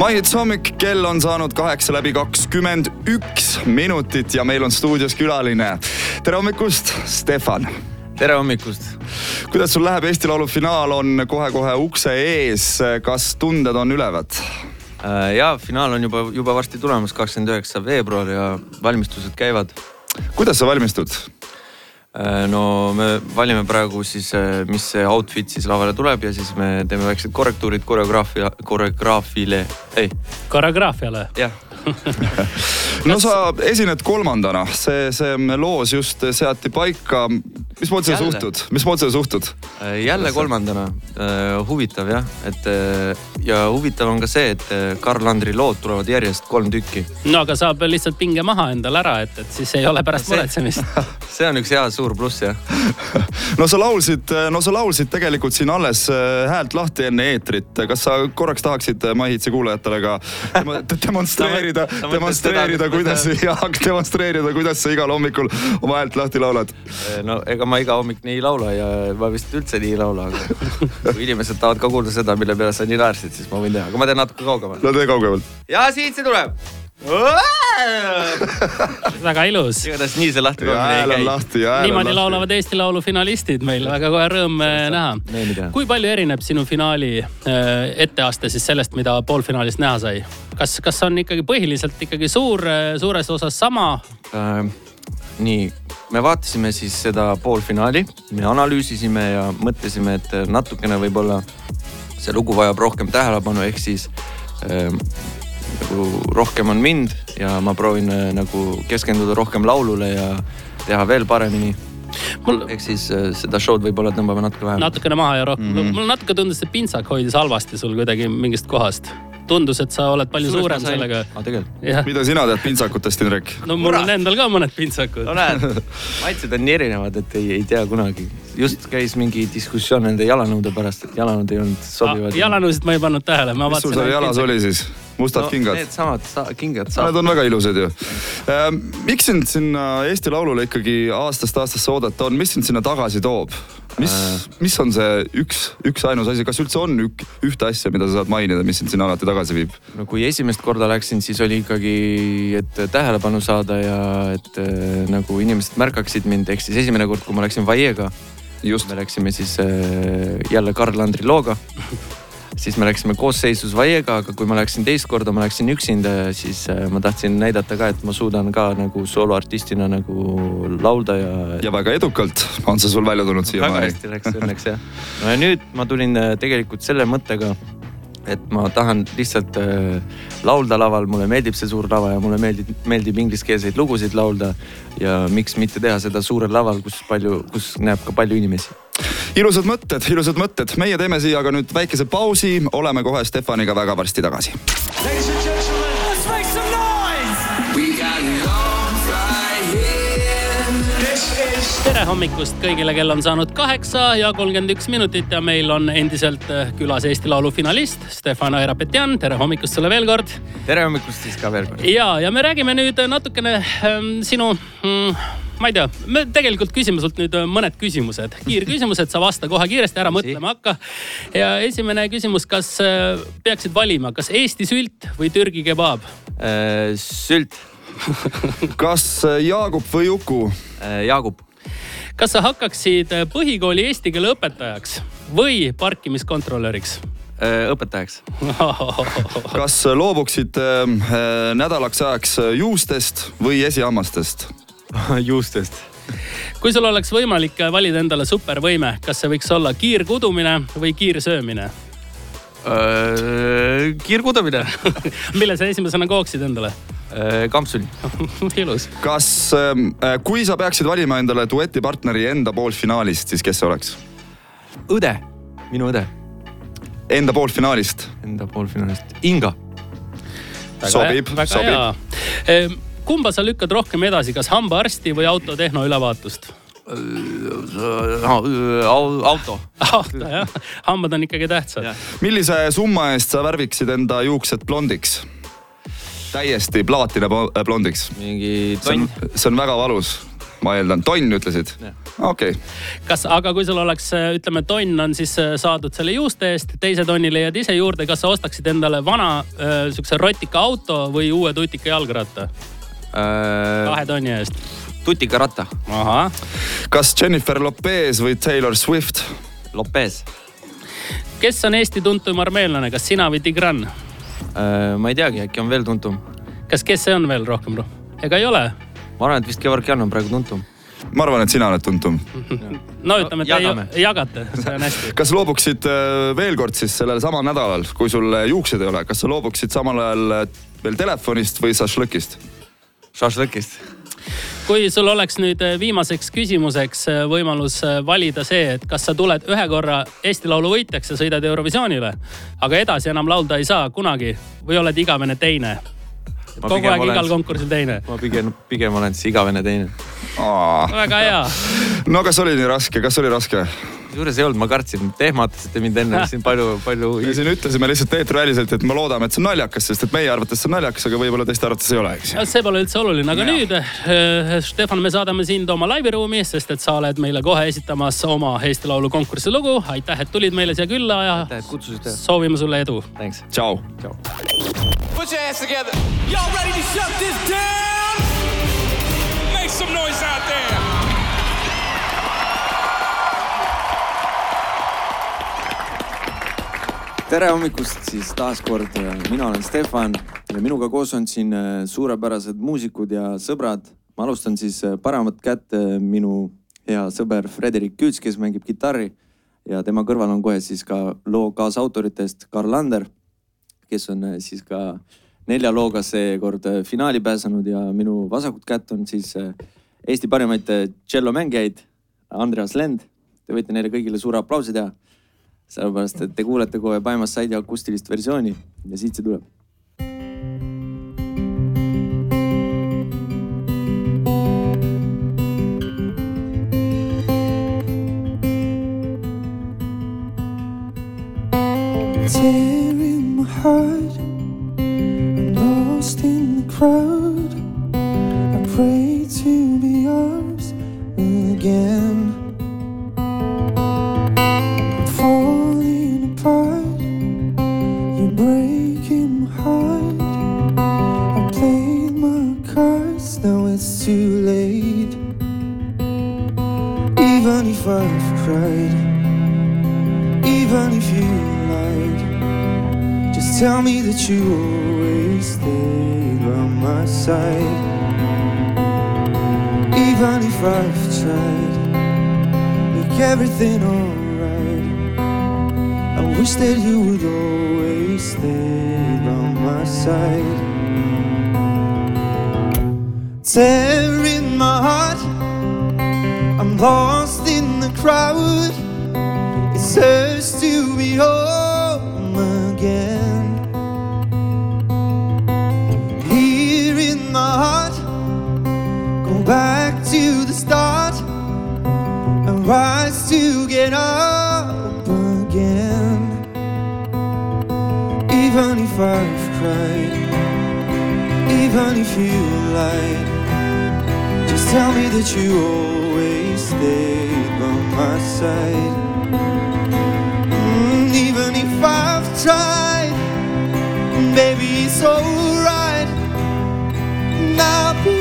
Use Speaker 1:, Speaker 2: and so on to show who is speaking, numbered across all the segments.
Speaker 1: Mahits hommik, kell on saanud kaheksa läbi kakskümmend üks minutit ja meil on stuudios külaline. tere hommikust, Stefan.
Speaker 2: tere hommikust.
Speaker 1: kuidas sul läheb, Eesti Laulu finaal on kohe-kohe ukse ees, kas tunded on ülevad?
Speaker 2: Äh, ja finaal on juba, juba varsti tulemas, kakskümmend üheksa veebruar ja valmistused käivad.
Speaker 1: kuidas sa valmistud?
Speaker 2: Äh, no me valime praegu siis, äh, mis see outfit siis lavale tuleb ja siis me teeme väiksed korrektuurid koreograafia, koreograafile, ei.
Speaker 3: koreograafiale?
Speaker 2: jah
Speaker 1: no sa esined kolmandana, see, see loos just seati paika. Mismoodi sa suhtud, mismoodi sa suhtud?
Speaker 2: Äh, jälle kolmandana, huvitav jah, et ja huvitav on ka see, et Karl-Andri lood tulevad järjest kolm tükki.
Speaker 3: no aga saab lihtsalt pinge maha endale ära, et, et siis ei ole pärast muretsemist
Speaker 2: see on üks hea suur pluss jah
Speaker 1: no sa laulsid, no sa laulsid tegelikult siin alles äh, häält lahti enne eetrit. kas sa korraks tahaksid äh, Mahitsi kuulajatele ka demonstreerida demonstreerida, kuidas, jah, demonstreerida, kuidas sa igal hommikul oma häält lahti laulad?
Speaker 2: Äh, no ega ma iga hommik nii ei laula ja ma vist üldse nii ei laula, aga kui inimesed tahavad ka kuulda seda, mille peale sa nii naersid, siis ma võin teha, aga ma teen natuke kaugemalt.
Speaker 1: no tee kaugemalt.
Speaker 2: ja siit see tuleb
Speaker 3: väga ilus.
Speaker 2: igatahes nii see lahti
Speaker 1: hääl on lahti ja hääl on lahti.
Speaker 3: niimoodi laulavad Eesti Laulu finalistid meil, väga kohe rõõm äh, näha. kui palju erineb sinu finaali äh, etteaste siis sellest, mida poolfinaalis näha sai? kas, kas on ikkagi põhiliselt ikkagi suur, äh, suures osas sama
Speaker 2: äh,? nii, me vaatasime siis seda poolfinaali, me analüüsisime ja mõtlesime, et natukene võib-olla see lugu vajab rohkem tähelepanu, ehk siis äh, nagu rohkem on mind ja ma proovin äh, nagu keskenduda rohkem laulule ja teha veel paremini mul. ehk siis äh, seda show'd võib-olla tõmbame natuke vähem.
Speaker 3: natukene maha ja rohkem mm, -hmm. mul natuke tundus, et pintsak hoidis halvasti sul kuidagi mingist kohast tundus, et sa oled palju Suures suurem sellega.
Speaker 2: Ah,
Speaker 1: mida sina tead pintsakutest, Indrek?
Speaker 3: no mul Murat. on endal ka mõned pintsakud.
Speaker 2: no näed, maitsed on nii erinevad, et ei, ei tea kunagi. just käis mingi diskussioon nende jalanõude pärast, et jalanõud ei olnud sobivad.
Speaker 3: jalanõusid ma ei pannud tähele.
Speaker 1: mis sul seal jalas oli siis? Mustad no, kingad?
Speaker 2: Needsamad sa, kingad saab.
Speaker 1: Need on väga ilusad ju äh,. miks sind sinna Eesti Laulule ikkagi aastast aastasse oodata on, mis sind sinna tagasi toob? mis äh., mis on see üks, üks ainus asi, kas üldse on ük, ühte asja, mida sa saad mainida, mis sind sinna alati tagasi viib?
Speaker 2: no kui esimest korda läksin, siis oli ikkagi, et tähelepanu saada ja et äh, nagu inimesed märkaksid mind, ehk siis esimene kord, kui ma läksin Vaiega. me läksime siis äh, jälle Karl-Andri looga siis me läksime koosseisus Vaiega, aga kui ma läksin teist korda, ma läksin üksinda ja siis äh, ma tahtsin näidata ka, et ma suudan ka nagu sooloartistina nagu laulda ja.
Speaker 1: ja väga edukalt on see sul välja tulnud siiamaani.
Speaker 2: väga hästi läks õnneks jah. no ja nüüd ma tulin äh, tegelikult selle mõttega et ma tahan lihtsalt äh, laulda laval, mulle meeldib see suur lava ja mulle meeldib, meeldib ingliskeelseid lugusid laulda. ja miks mitte teha seda suurel laval, kus palju, kus näeb ka palju inimesi
Speaker 1: ilusad mõtted, ilusad mõtted, meie teeme siia aga nüüd väikese pausi, oleme kohe Stefaniga väga varsti tagasi.
Speaker 3: tere hommikust kõigile, kell on saanud kaheksa ja kolmkümmend üks minutit ja meil on endiselt äh, külas Eesti Laulu finalist Stefan Aira-Petjan. tere hommikust sulle veel kord.
Speaker 2: tere hommikust siis ka veel kord.
Speaker 3: ja, ja me räägime nüüd natukene ähm, sinu mm, ma ei tea, me tegelikult küsime sult nüüd äh, mõned küsimused, kiirküsimused, sa vasta kohe kiiresti, ära mõtlema hakka. ja esimene küsimus, kas äh, peaksid valima, kas Eesti sült või Türgi kebaab
Speaker 2: äh,? sült
Speaker 1: kas Jaagup või Juku
Speaker 2: äh,? Jaagup.
Speaker 3: kas sa hakkaksid põhikooli eesti keele õpetajaks või parkimiskontrolöriks?
Speaker 2: õpetajaks
Speaker 1: kas loobuksid nädalaks ajaks juustest või esihammastest?
Speaker 2: juustest.
Speaker 3: kui sul oleks võimalik valida endale supervõime, kas see võiks olla kiirkudumine või kiirsöömine?
Speaker 2: Äh, kiirkudumine
Speaker 3: mille sa esimesena kooksid endale?
Speaker 2: Äh, kampsuni
Speaker 3: ilus.
Speaker 1: kas, ähm, äh, kui sa peaksid valima endale duetipartneri enda poolfinaalist, siis kes see oleks?
Speaker 2: õde, minu õde.
Speaker 1: Enda poolfinaalist?
Speaker 2: Enda poolfinaalist, Inga.
Speaker 1: sobib, sobib
Speaker 3: kumba sa lükkad rohkem edasi, kas hambaarsti või autotehno ülevaatust?
Speaker 2: auto.
Speaker 3: auto jah, hambad on ikkagi tähtsad.
Speaker 1: millise summa eest sa värviksid enda juuksed blondiks? täiesti plaatina blondiks.
Speaker 2: mingi tonn.
Speaker 1: see on väga valus, ma eeldan, tonn ütlesid? okei okay..
Speaker 3: kas, aga kui sul oleks, ütleme, tonn on siis saadud selle juuste eest, teise tonni leiad ise juurde, kas sa ostaksid endale vana sihukese rotika auto või uue tutika jalgratta äh...? Kahe tonni eest.
Speaker 4: tutikaratta.
Speaker 1: kas Jennifer Lopez või Taylor Swift?
Speaker 4: Lopez.
Speaker 3: kes on Eesti tuntum armeenlane, kas sina või Tigran
Speaker 4: äh,? ma ei teagi, äkki on veel tuntum.
Speaker 3: kas, kes see on veel rohkem? ega ei ole?
Speaker 4: ma arvan, et vist Georgian on praegu tuntum
Speaker 1: ma arvan, et sina oled tuntum.
Speaker 3: no ütleme, et te jagate, see on hästi.
Speaker 1: kas loobuksid äh, veel kord siis sellel samal nädalal, kui sul juuksed ei ole, kas sa loobuksid samal ajal äh, veel telefonist või šašlõkist?
Speaker 4: Šašlõkist
Speaker 3: kui sul oleks nüüd äh, viimaseks küsimuseks võimalus valida see, et kas sa tuled ühe korra Eesti Laulu võitjaks ja sõidad Eurovisioonile, aga edasi enam laulda ei saa kunagi või oled igavene teine kogu aeg olen, igal konkursil teine.
Speaker 4: ma pigem, pigem olen siis igavene teine.
Speaker 3: väga hea.
Speaker 1: no kas oli nii raske, kas oli raske?
Speaker 4: Kusjuures ei olnud, ma kartsin, te ehmatasite mind enne siin palju, palju.
Speaker 1: me siin ütlesime lihtsalt eetriväliselt, et me loodame, et see on naljakas, sest et meie arvates see on naljakas, aga võib-olla teiste arvates ei ole, eks.
Speaker 3: see pole üldse oluline, aga ja. nüüd äh, Stefan, me saadame sind oma laiviruumi, sest et sa oled meile kohe esitamas oma Eesti Laulu konkursi lugu. aitäh, et tulid meile siia külla ja aitäh, et kutsusite. soovime sulle edu.
Speaker 1: tšau. Put your hands together. Y'all ready to shut this down? Make some noise out there.
Speaker 4: Tere hommikust siis taas kord, mina olen Stefan ja minuga koos on siin äh, suurepärased muusikud ja sõbrad. ma alustan siis äh, paremat kätt äh, minu hea sõber Frederik Küüts, kes mängib kitarri ja tema kõrval on kohe siis ka loo kaasautoritest Karl Lander kes on siis ka nelja looga seekord finaali pääsenud ja minu vasakut kätt on siis Eesti parimaid tšellomängijaid, Andreas Lend. Te võite neile kõigile suure aplausi teha. Sellepärast, et te kuulete kohe Paimas Saidi akustilist versiooni ja siit see tuleb heart. I'm lost in the crowd. I pray to be yours again. Even if I've cried, even if you lied. Just Tell me that you always stay by my side Even if I've tried Make everything alright I wish that you would always stay by my side Tearing my heart lost in the crowd It hurts to be home again Here in my heart, go back to the start and rise to get up again. Even if I've cried, even if you lied, tell me that you always stayed by my side. Mm, even if I've tried, baby, it's alright. I'll be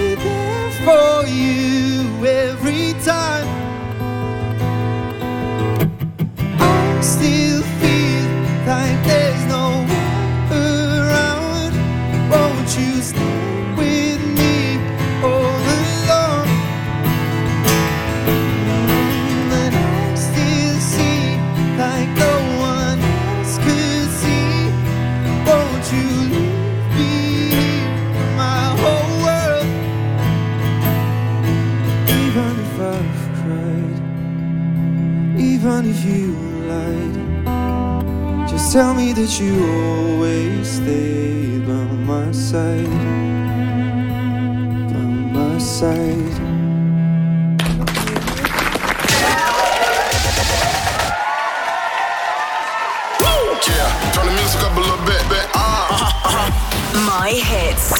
Speaker 4: lied, tell me that you always stay by my side, by my side.
Speaker 5: Yeah, turn the music up a little bit, bit. Uh, uh, uh.
Speaker 6: My hits.